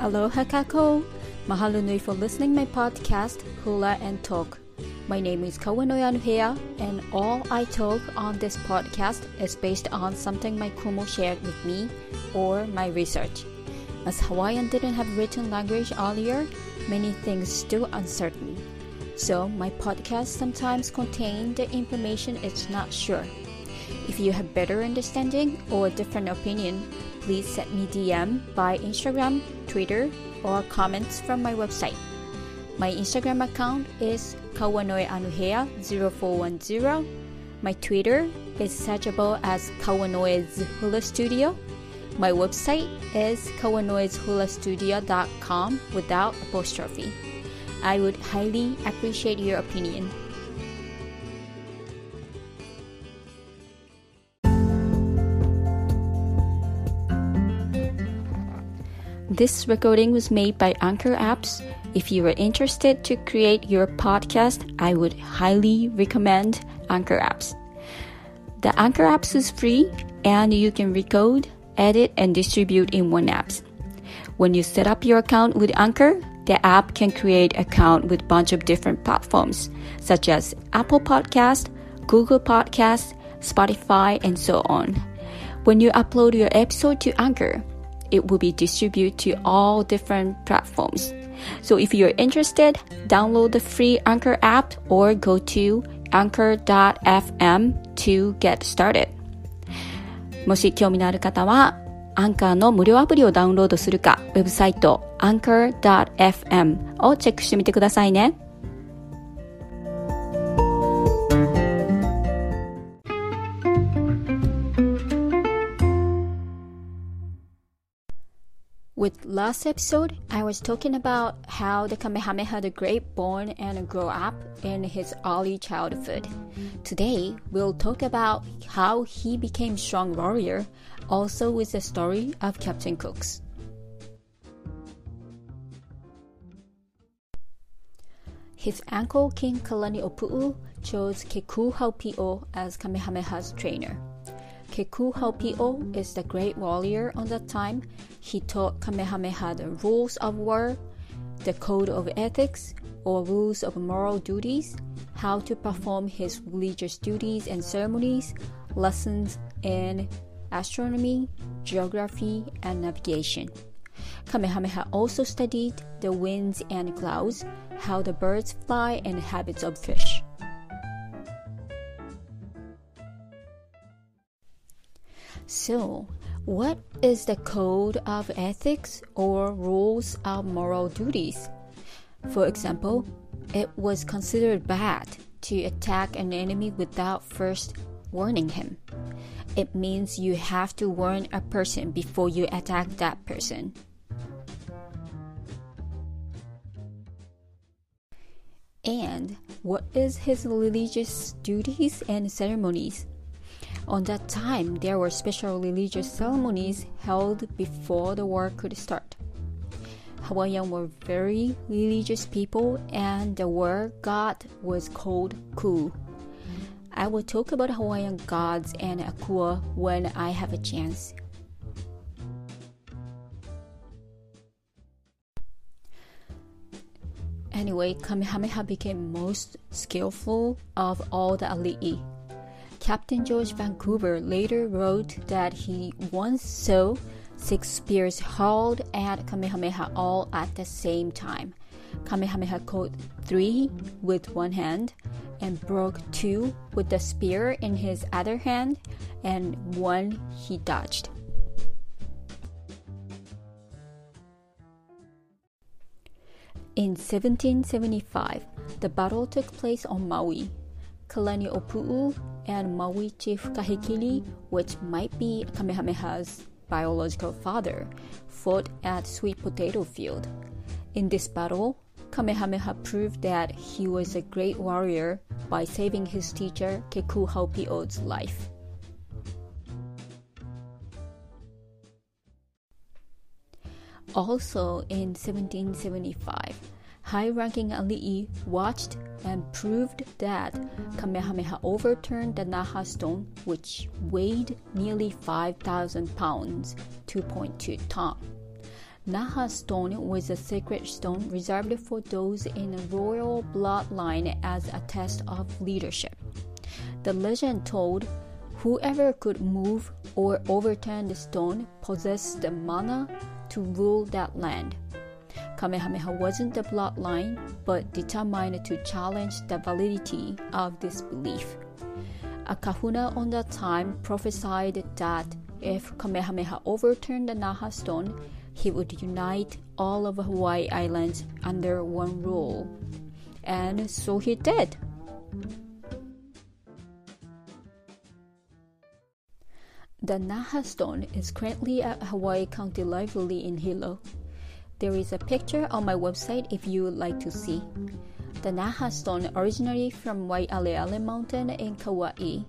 Aloha kakou! Mahalo nui for listening my podcast, Hula and Talk. My name is Kawanoe Anuhea, and all I talk on this podcast is based on something my kumu shared with me or my research. As Hawaiian didn't have written language earlier, many things still uncertain. So my podcast sometimes contain the information it's not sure. If you have better understanding or different opinion, please send me DM by Instagram, Twitter, or comments from my website. My Instagram account is kawanoeanuhea0410. My Twitter is searchable as Kawanoe's Hula Studio. My website is kawanoeshulastudio.com without apostrophe. I would highly appreciate your opinion. This recording was made by Anchor Apps. If you are interested to create your podcast, I would highly recommend Anchor Apps. The Anchor Apps is free and you can record, edit, and distribute in one app. When you set up your account with Anchor, the app can create account with bunch of different platforms such as Apple Podcast, Google Podcast, Spotify, and so on. When you upload your episode to Anchor, it will be distributed to all different platforms. So if you're interested, download the free Anchor app or go to anchor.fm to get started. もし興味のある方は、アンカーの無料アプリをダウンロードするか、ウェブサイト anchor.fm をチェックしてみてくださいね。 With last episode, I was talking about how the Kamehameha the Great born and grow up in his early childhood. Today, we'll talk about how he became strong warrior, also with the story of Captain Cooks. His uncle King Kalani'opu'u chose Kekuhaupio as Kamehameha's trainer. Kekuhaupio is the great warrior on that time. He taught Kamehameha the rules of war, the code of ethics, or rules of moral duties, how to perform his religious duties and ceremonies, lessons in astronomy, geography, and navigation. Kamehameha also studied the winds and clouds, how the birds fly, and habits of fish. So, what is the code of ethics or rules of moral duties? For example, it was considered bad to attack an enemy without first warning him. It means you have to warn a person before you attack that person. And what is his religious duties and ceremonies? On that time, there were special religious ceremonies held before the war could start. Hawaiian were very religious people, and the war god was called Ku. I will talk about Hawaiian gods and Akua when I have a chance. Anyway, Kamehameha became most skillful of all the ali'i. Captain George Vancouver later wrote that he once saw six spears hurled at Kamehameha all at the same time. Kamehameha caught three with one hand and broke two with the spear in his other hand, and one he dodged. In 1775, the battle took place on Maui. Kalani'opu'u and Maui chief Kahekili, which might be Kamehameha's biological father, fought at Sweet Potato Field. In this battle, Kamehameha proved that he was a great warrior by saving his teacher Kekuhaupio's life. Also in 1775, high ranking ali'i watched and proved that Kamehameha overturned the Naha stone, which weighed nearly 5,000 pounds, 2.2 ton. Naha stone was a sacred stone reserved for those in the royal bloodline as a test of leadership. The legend told whoever could move or overturn the stone possessed the mana to rule that land. Kamehameha wasn't the bloodline, but determined to challenge the validity of this belief. A kahuna on that time prophesied that if Kamehameha overturned the Naha stone, he would unite all of Hawaii Islands under one rule. And so he did. The Naha stone is currently at Hawaii County Library in Hilo. There is a picture on my website if you would like to see. The Naha stone originally from Waialeale Mountain in Kauai,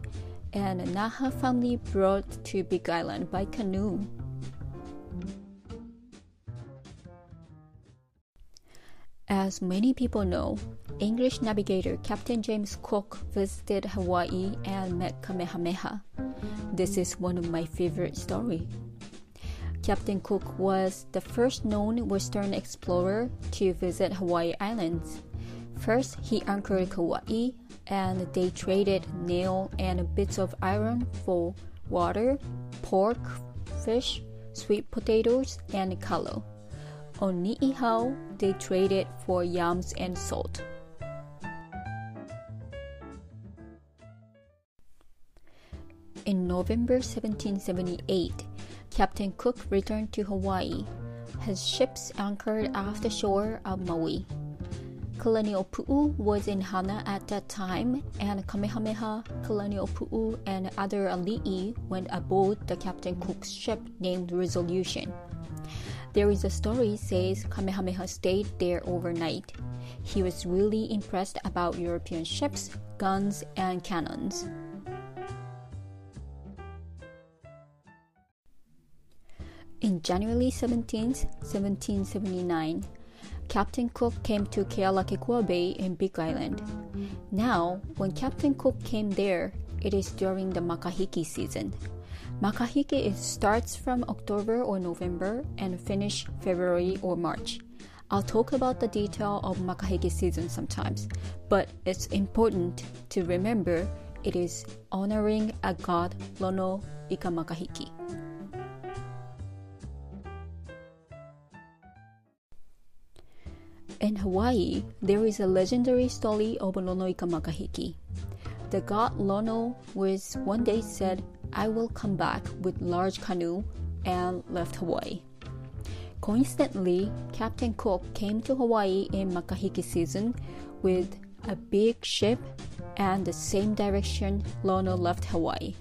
and Naha family brought to Big Island by canoe. As many people know, English navigator Captain James Cook visited Hawaii and met Kamehameha. This is one of my favorite stories. Captain Cook was the first known Western explorer to visit Hawaii Islands. First, he anchored Kauai, and they traded nail and bits of iron for water, pork, fish, sweet potatoes, and kalo. On Ni'ihau, they traded for yams and salt. In November 1778, Captain Cook returned to Hawaii. His ships anchored off the shore of Maui. Kalani'opu'u was in Hana at that time, and Kamehameha, Kalani'opu'u, and other ali'i went aboard the Captain Cook's ship named Resolution. There is a story says Kamehameha stayed there overnight. He was really impressed about European ships, guns, and cannons. In January 17, 1779, Captain Cook came to Kealakekua Bay in Big Island. Now, when Captain Cook came there, it is during the makahiki season. Makahiki starts from October or November and finish February or March. I'll talk about the detail of Makahiki season sometimes, but it's important to remember it is honoring a god Lono Ika Makahiki. In Hawaii, there is a legendary story of Lono Ika Makahiki. The god Lono was one day said, I will come back with large canoe and left Hawaii. Coincidentally, Captain Cook came to Hawaii in Makahiki season with a big ship and the same direction Lono left Hawaii.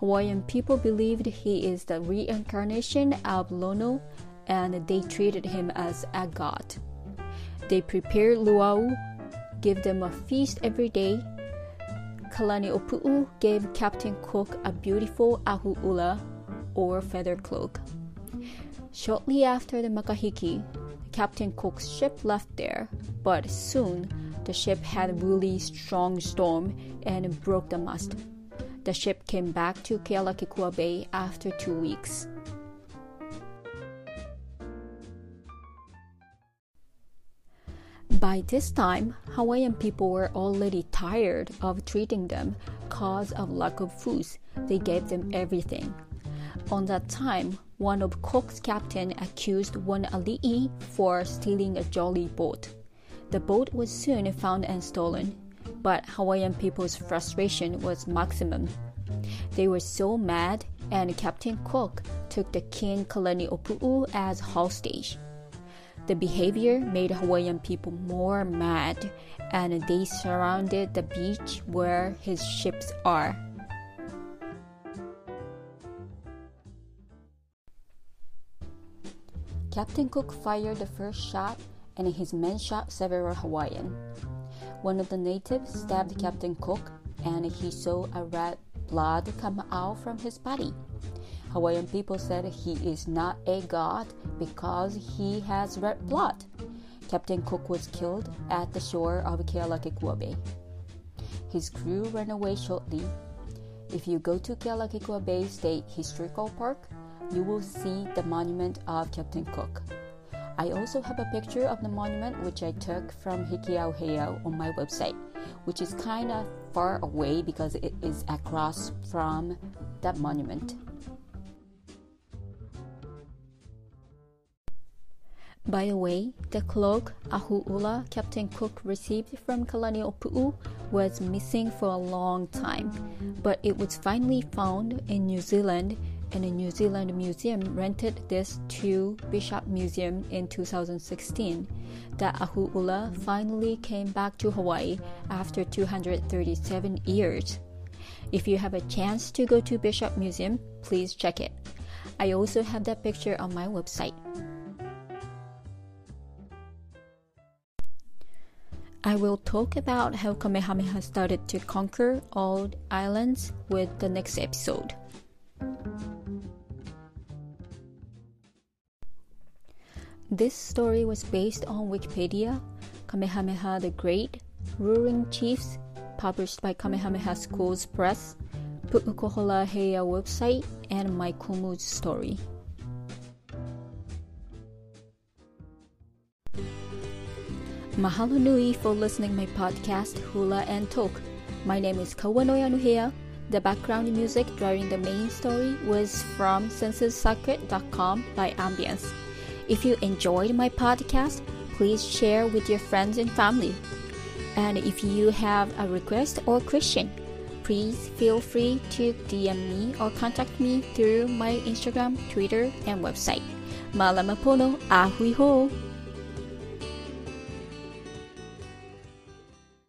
Hawaiian people believed he is the reincarnation of Lono and they treated him as a god. They prepared luau, give them a feast every day, Kalani'opu'u gave Captain Cook a beautiful ahu'ula or feather cloak. Shortly after the Makahiki, Captain Cook's ship left there, but soon the ship had a really strong storm and broke the mast. The ship came back to Kealakekua Bay after two weeks. By this time, Hawaiian people were already tired of treating them cause of lack of food. They gave them everything. On that time, one of Cook's captain accused one ali'i for stealing a jolly boat. The boat was soon found and stolen, but Hawaiian people's frustration was maximum. They were so mad, and Captain Cook took the king Kalani'opu'u as hostage. The behavior made Hawaiian people more mad, and they surrounded the beach where his ships are. Captain Cook fired the first shot, and his men shot several Hawaiian. One of the natives stabbed Captain Cook, and he saw a red blood come out from his body. Hawaiian people said he is not a god because he has red blood. Captain Cook was killed at the shore of Kealakekua Bay. His crew ran away shortly. If you go to Kealakekua Bay State Historical Park, you will see the monument of Captain Cook. I also have a picture of the monument which I took from Hikiau Heiau on my website, which is kind of far away because it is across from that monument. By the way, the cloak Ahu'ula Captain Cook received from Kalani Pu'u was missing for a long time, but it was finally found in New Zealand and a New Zealand museum rented this to Bishop Museum in 2016 that Ahu'ula finally came back to Hawaii after 237 years. If you have a chance to go to Bishop Museum, please check it. I also have that picture on my website. I will talk about how Kamehameha started to conquer all islands with the next episode. This story was based on Wikipedia, Kamehameha the Great, Ruling Chiefs, published by Kamehameha Schools Press, Pu'ukohola Heiau website, and my Kumu's story. Mahalo nui for listening my podcast Hula and Talk. My name is Kawanoe Anuhea. The background music during the main story was from sensorsoccer.com by Ambience. If you enjoyed my podcast, please share with your friends and family. And if you have a request or question, please feel free to DM me or contact me through my Instagram, Twitter, and website. Malamapono ahui ho!